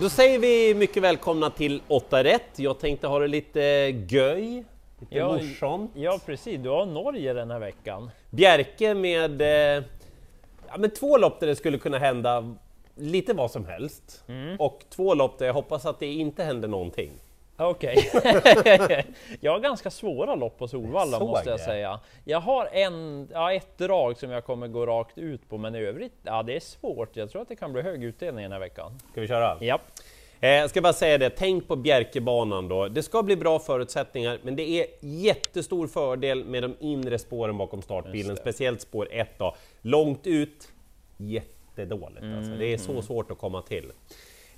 Då säger vi mycket välkomna till 8 rätt. Jag tänkte ha det lite göj, lite Ja, morsamt. Ja precis, du har Norge den här veckan. Bjerke med, eh, ja, med två lopp där det skulle kunna hända lite vad som helst. Mm. Och två lopp där jag hoppas att det inte händer någonting. Okej. jag har ganska svåra lopp på Solvalla måste jag det. säga. Jag har en, ja, ett drag som jag kommer gå rakt ut på, men i övrigt, ja det är svårt. Jag tror att det kan bli hög utdelning den här veckan. Ska vi köra? Ja. Eh, Jag ska bara säga det, tänk på Bjerkebanan då. Det ska bli bra förutsättningar, men det är jättestor fördel med de inre spåren bakom startbilen, speciellt spår 1 då. Långt ut, jättedåligt alltså. Det är så svårt att komma till.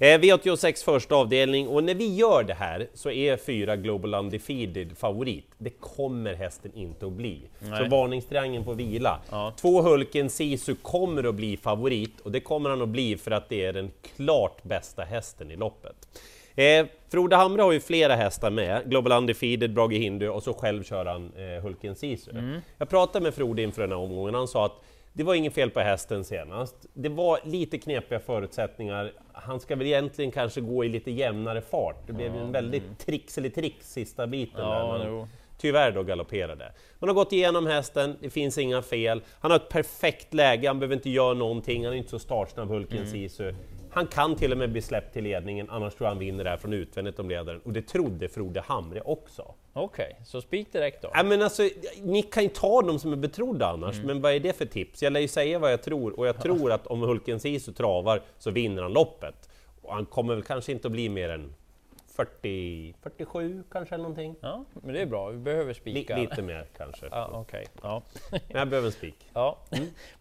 Eh, V86 första avdelning och när vi gör det här så är fyra Global Undefeated favorit. Det kommer hästen inte att bli. Så Nej. varningstriangeln på vila. Ja. Två Hulken Sisu kommer att bli favorit och det kommer han att bli för att det är den klart bästa hästen i loppet. Eh, Frode Hamre har ju flera hästar med, Global Undefeated, Brage Hindu och så själv kör han eh, Hulken Sisu. Jag pratade med Frode inför den här omgången, han sa att det var inget fel på hästen senast. Det var lite knepiga förutsättningar. Han ska väl egentligen kanske gå i lite jämnare fart. Det blev ju en väldigt trixelig trix sista biten där. Ja, men- jo. tyvärr då galopperade. Man har gått igenom hästen, det finns inga fel. Han har ett perfekt läge, han behöver inte göra någonting, han är inte så startsnabb Hulken Mm. Sisu. Han kan till och med bli släppt till ledningen, annars tror jag han vinner där från utvändigt om ledaren. Och det trodde Frode Hamre också. Okej, så spik direkt då. Ja, men alltså, ni kan ju ta dem som är betrodda annars, Mm. men vad är det för tips? Jag lär ju säga vad jag tror, och jag tror att om Hulken Sisu travar så vinner han loppet. Och han kommer väl kanske inte att bli mer än 40, 47 kanske eller någonting. Ja, men det är bra, vi behöver spika. lite mer kanske. Ja, okej. Ja. Men jag behöver en spik. Ja,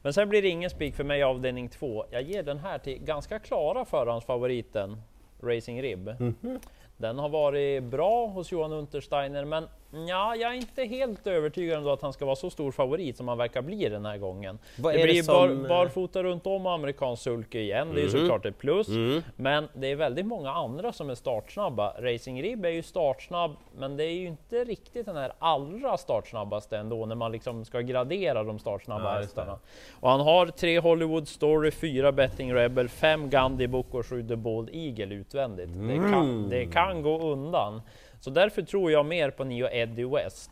men sen blir det ingen spik för mig i avdelning två. Jag ger den här till ganska klara förhandsfavoriten Racing Rib. Mhm. Den har varit bra hos Johan Untersteiner, men ja, jag är inte helt övertygad ändå att han ska vara så stor favorit som han verkar bli den här gången. Vad det det blir som, eh, bar, barfota runt om amerikansk sulke igen, det är Mhm. såklart ett plus. Mm. Men det är väldigt många andra som är startsnabba. Racing Rib är ju startsnabb, men det är ju inte riktigt den här allra startsnabbaste ändå när man liksom ska gradera de startsnabba Ja, det. hästarna. Och han har tre Hollywood Story, fyra Betting Rebel, fem Gandhi Book och sju The Bold Eagle utvändigt. Det, Mm. kan, det kan gå undan. Så därför tror jag mer på Nio Eddie West.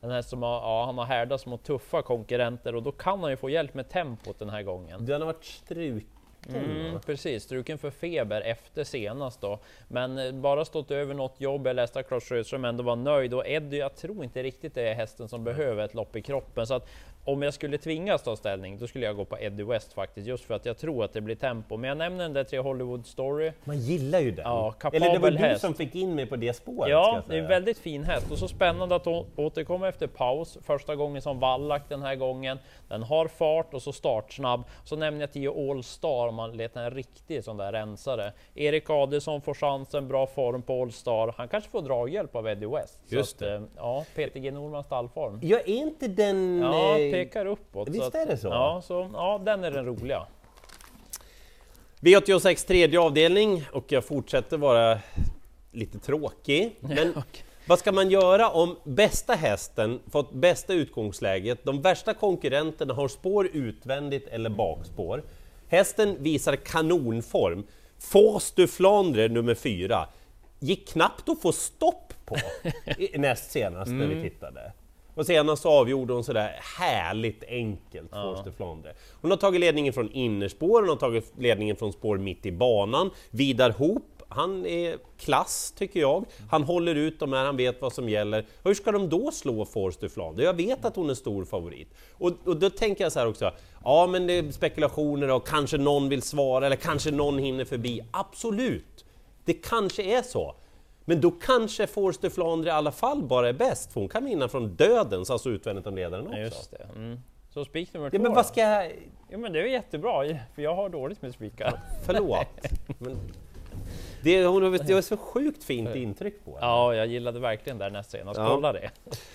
Den här som har, ja, han har härdats mot tuffa konkurrenter och då kan han ju få hjälp med tempot den här gången. Den har varit struken Mm, va? precis, struken för feber efter senast då. Men eh, bara stått över något jobb. Jag läste att Claes Sjöström ändå var nöjd och Eddie, jag tror inte riktigt det är hästen som behöver ett lopp i kroppen. Så att om jag skulle tvingas ta ställning, då skulle jag gå på Eddie West faktiskt, just för att jag tror att det blir tempo. Men jag nämner den där tre Hollywood Story. Man gillar ju den. Ja, Eller det var kapabel du häst. som fick in mig på det spåret. Ja, det är en väldigt fin häst och så spännande att hon återkommer efter paus. Första gången som vallack den här gången. Den har fart och så startsnabb. Så nämner jag 10 All Star om man letar en riktig sån där rensare. Erik Adelsson får chansen, bra form på All Star. Han kanske får draghjälp av Eddie West. Just så att, eh, Ja, PTG Normans stallform. Jag är inte den... Ja, eh, pekar uppåt. visst att- är det så? Ja, så, ja, den är den roliga. V86 tredje avdelning och jag fortsätter vara lite tråkig. Men vad ska man göra om bästa hästen fått bästa utgångsläget, de värsta konkurrenterna har spår utvändigt eller bakspår. Hästen visar kanonform. Force du Flandre nummer fyra gick knappt att få stopp på näst senast när vi tittade. Och senast avgjorde hon sådär härligt enkelt, Force de Flandre. Hon har tagit ledningen från innerspår, hon har tagit ledningen från spår mitt i banan. Vidar Hoop, han är klass tycker jag. Han håller ut de här, han vet vad som gäller. Hur ska de då slå Force de Flandre? Jag vet att hon är stor favorit. Och, och då tänker jag så här också, ja men det är spekulationer och kanske någon vill svara eller kanske någon hinner förbi. Absolut! Det kanske är så. Men då kanske Force de Flandre i alla fall bara är bäst, för hon kan vinna från dödens, alltså utvändigt om ledaren också. Ja, just det. Mm. Så spik nummer Ja, två men då? vad ska jag... Jo, men det är jättebra, för jag har dåligt med spikar. Förlåt. Men det, hon har det var så sjukt fint intryck på henne. Ja, jag gillade verkligen där näst senast. Ja. Kolla det.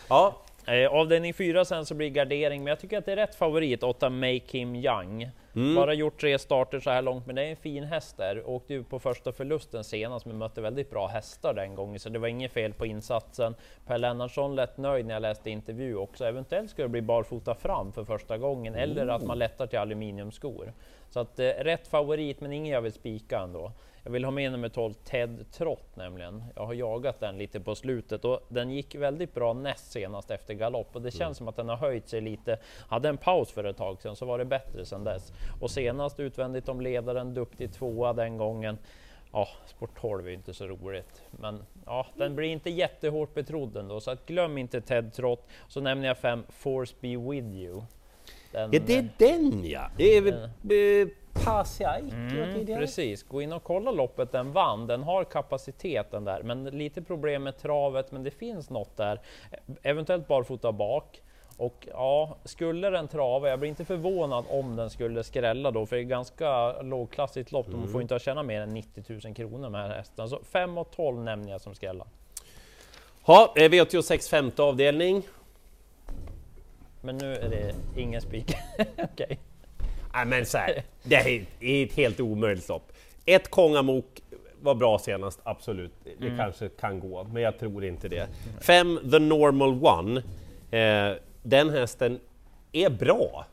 Ja, Eh, avdelning 4 sen så blir gardering, men jag tycker att det är rätt favorit, 8 Make Him Young. Mm. Bara gjort tre starter så här långt, men det är en fin häst där. Åkte ju på första förlusten senast, men mötte väldigt bra hästar den gången, så det var inget fel på insatsen. Per Lennartsson lät nöjd när jag läste intervju också. Eventuellt ska det bli barfota fram för första gången, eller att man lättar till aluminiumskor. Så att eh, rätt favorit, men ingen jag vill spika ändå. Jag vill ha med nummer 12 Ted Trott nämligen. Jag har jagat den lite på slutet och den gick väldigt bra näst senast efter galopp och det känns mm. som att den har höjt sig lite. Hade en paus för ett tag sedan så var det bättre sedan dess. Och senast utvändigt om ledaren, duktig tvåa den gången. Ja, sport 12 är inte så roligt, men ja, den blir inte jättehårt betrodd ändå, så att glöm inte Ted Trott. Så nämner jag fem Force Be With You. Den, ja, det är den ja! Det är väl Pasiaik mm, Precis, gå in och kolla loppet den vann. Den har kapaciteten där, men lite problem med travet, men det finns något där. Eventuellt barfota bak. Och ja, skulle den trava, jag blir inte förvånad om den skulle skrälla då, för det är ganska lågklassigt lopp. Mm. De får inte tjäna mer än 90 000 kronor med hästen. Så 5 och 12 nämner jag som skrälla. Ja, V86 femte avdelning. Men nu är det ingen spik. Okej. Okay. Nej men så här, det är ett helt omöjligt lopp. Ett Kongamok var bra senast, absolut. Det mm. kanske kan gå, men jag tror inte det. Fem The Normal One. Eh, den hästen är bra,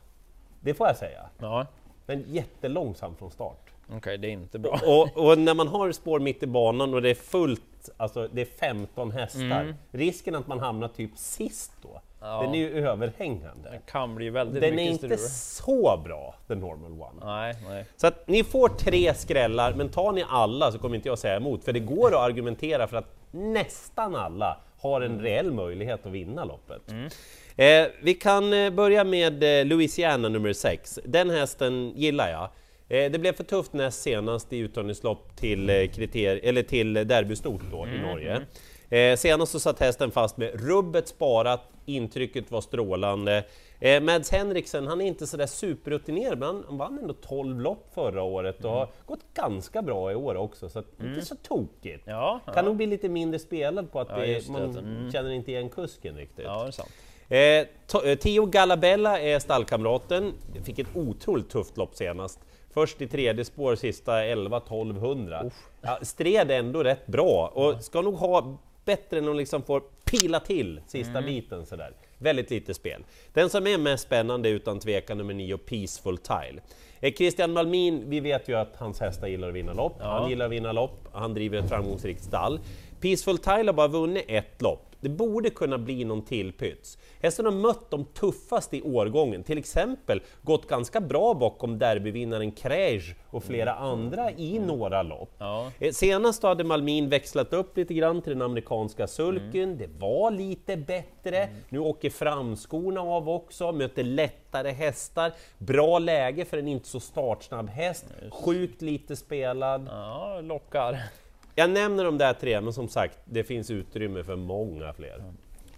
det får jag säga. Ja. Men jättelångsam från start. Okej, okay, det är inte bra. Och, och, när man har spår mitt i banan och det är fullt, alltså det är 15 hästar, mm. risken att man hamnar typ sist då, Ja. Den är ju överhängande. Den kan bli väldigt Den är inte så bra, the normal one. Nej, nej. Så att ni får tre skrällar, men tar ni alla så kommer inte jag säga emot, för det går att argumentera för att nästan alla har en reell möjlighet att vinna loppet. Mm. Eh, vi kan eh, börja med eh, Louisiana nummer 6. Den hästen gillar jag. Eh, det blev för tufft näst senast i uttagningslopp till, eller till derbystort då mm. i Norge. Eh, senast så satt hästen fast med rubbet sparat, intrycket var strålande. Eh, Mads Henriksen, han är inte sådär superrutinerad, men han vann ändå 12 lopp förra året och mm. har gått ganska bra i år också, så mm. inte så tokigt. Ja, ja. Kan nog bli lite mindre spelad på att ja, det, man mm. känner inte igen kusken riktigt. Ja, det är sant. Eh, eh Tio Galabella är stallkamraten, fick ett otroligt tufft lopp senast. Först i tredje spår, sista 11-1200. Ja, stred ändå rätt bra och ska nog ha bättre än att liksom får pila till sista mm. biten sådär. Väldigt lite spel. Den som är mest spännande är utan tvekan nummer 9, Peaceful Tile. Eh, Christian Malmin, vi vet ju att hans hästar gillar att vinna lopp. Ja. Han gillar att vinna lopp, han driver ett framgångsrikt stall. Peaceful Tile har bara vunnit ett lopp. Det borde kunna bli någon tillpyts. Hästen har mött de tuffaste i årgången, till exempel gått ganska bra bakom derbyvinnaren Krej och flera mm. andra i några lopp. Ja. Eh, senast hade Malmin växlat upp lite grann till den amerikanska sulken, mm. det var lite bättre. Mm. Nu åker framskorna av också, möter lättare hästar. Bra läge för en inte så startsnabb häst, sjukt lite spelad. Ja, lockar. Jag nämner de där tre, men som sagt, det finns utrymme för många fler.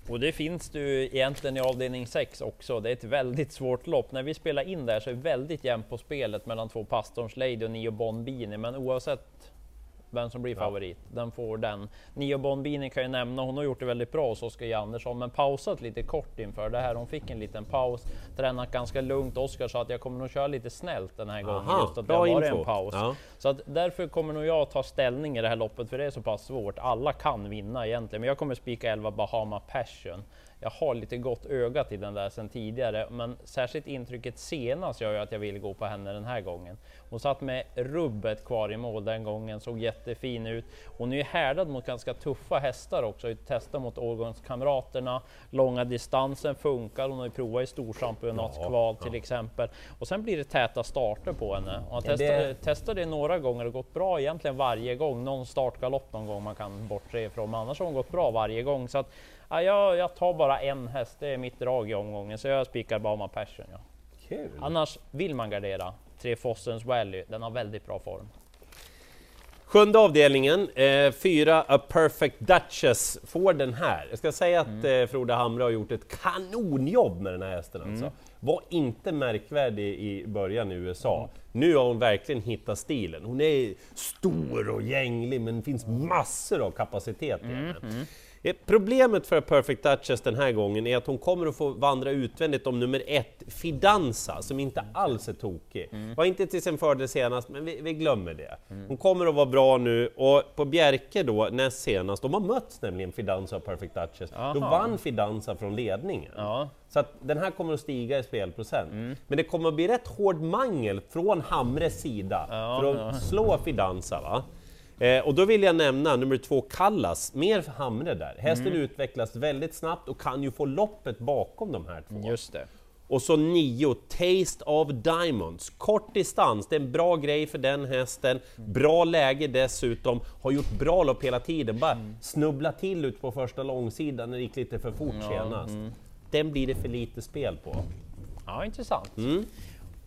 Och det finns det ju egentligen i avdelning 6 också. Det är ett väldigt svårt lopp. När vi spelar in där så är det väldigt jämnt på spelet mellan två Pastorns Lady och Nio Bonbini, men oavsett vem som blir favorit. Ja. Den får den. Nio Bonbini kan jag nämna, hon har gjort det väldigt bra hos Oskar Andersson, men pausat lite kort inför det här. Hon fick en liten paus, tränat ganska lugnt. Oskar sa att jag kommer nog köra lite snällt den här Aha, gången, just att det har varit en paus. Ja. Så att därför kommer nog jag ta ställning i det här loppet, för det är så pass svårt. Alla kan vinna egentligen, men jag kommer spika 11 Bahama Passion jag har lite gott öga till den där sedan tidigare, men särskilt intrycket senast gör ju att jag vill gå på henne den här gången. Hon satt med rubbet kvar i mål den gången, såg jättefin ut. Hon är ju härdad mot ganska tuffa hästar också, testat mot årgångskamraterna. Långa distansen funkar, hon har ju provat i storchampionatskval ja, till ja. exempel. Och sen blir det täta starter på henne. Hon har det... testat det några gånger och gått bra egentligen varje gång. Någon startgalopp någon gång man kan bortse ifrån, men annars har hon gått bra varje gång. Så att Ja, jag, jag tar bara en häst, det är mitt drag i omgången, så jag spikar Bama Passion. Ja. Kul. Annars vill man gardera. Tre Fossens Valley, den har väldigt bra form. Sjunde avdelningen, eh, fyra A Perfect Duchess får den här. Jag ska säga att mm. eh, Frode Hamre har gjort ett kanonjobb med den här hästen alltså. Mm. Var inte märkvärdig i början i USA. Mm. Nu har hon verkligen hittat stilen. Hon är stor och gänglig men det finns massor av kapacitet i henne. Eh, problemet för Perfect Duchess den här gången är att hon kommer att få vandra utvändigt om nummer ett, Fidanza, som inte alls är tokig. Mm. Var inte till sin fördel senast, men vi, vi glömmer det. Mm. Hon kommer att vara bra nu, och på Bjerke då, näst senast, de har mötts nämligen Fidanza och Perfect Duchess. Aha. Då vann Fidanza från ledningen. Ja. Så att den här kommer att stiga i spelprocent. Mm. Men det kommer att bli rätt hård mangel från Hamres sida ja, för att ja. slå Fidanza. Va? Eh, och då vill jag nämna nummer två, Kallas, mer Hamre där. Hästen utvecklas väldigt snabbt och kan ju få loppet bakom de här två. Just det. Och så nio, Taste of Diamonds. Kort distans, det är en bra grej för den hästen. Bra läge dessutom, har gjort bra lopp hela tiden. Bara snubbla till ut på första långsidan när det gick lite för fort senast. Den blir det för lite spel på. Ja, intressant. Mm.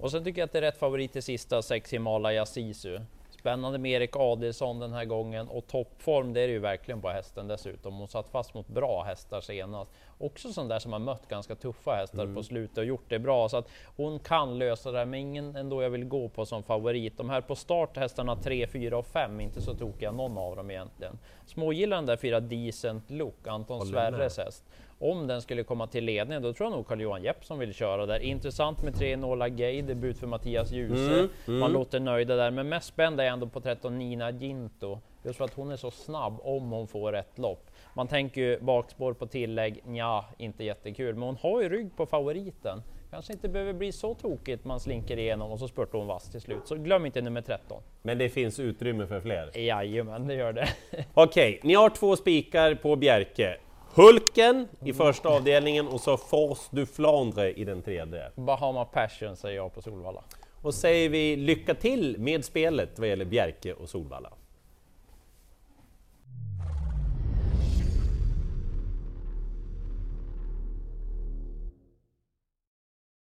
Och sen tycker jag att det är rätt favorit till sista, sex Himalaya Sisu. Spännande med Erik Adelsson den här gången och toppform det är det ju verkligen på hästen dessutom. Hon satt fast mot bra hästar senast. Också sån där som har mött ganska tuffa hästar Mm. på slutet och gjort det bra. Så att hon kan lösa det här, men ingen ändå jag vill gå på som favorit. De här på start, hästarna 3, 4 och 5, inte så tokiga någon av dem egentligen. Smågillar den där fyra Decent Look, Anton Sverres häst. Om den skulle komma till ledningen, då tror jag nog Carl-Johan Jeppsson vill köra där. Intressant med tre Nola Gay, debut för Mattias Djuse. Mm, Man låter nöjda där, men mest spänd är jag ändå på 13 Nina Ginto. Just för att hon är så snabb om hon får rätt lopp. Man tänker ju bakspår på tillägg, ja, inte jättekul, men hon har ju rygg på favoriten. Kanske inte behöver bli så tokigt man slinker igenom och så spurtar hon vass till slut. Så glöm inte nummer 13. Men det finns utrymme för fler. Jajamän, det gör det. Okej, ni har två spikar på Bjerke. Hulken i första avdelningen och så Force du Flandre i den tredje. Bahama Passion säger jag på Solvalla. Och säger vi lycka till med spelet vad gäller Bjerke och Solvalla.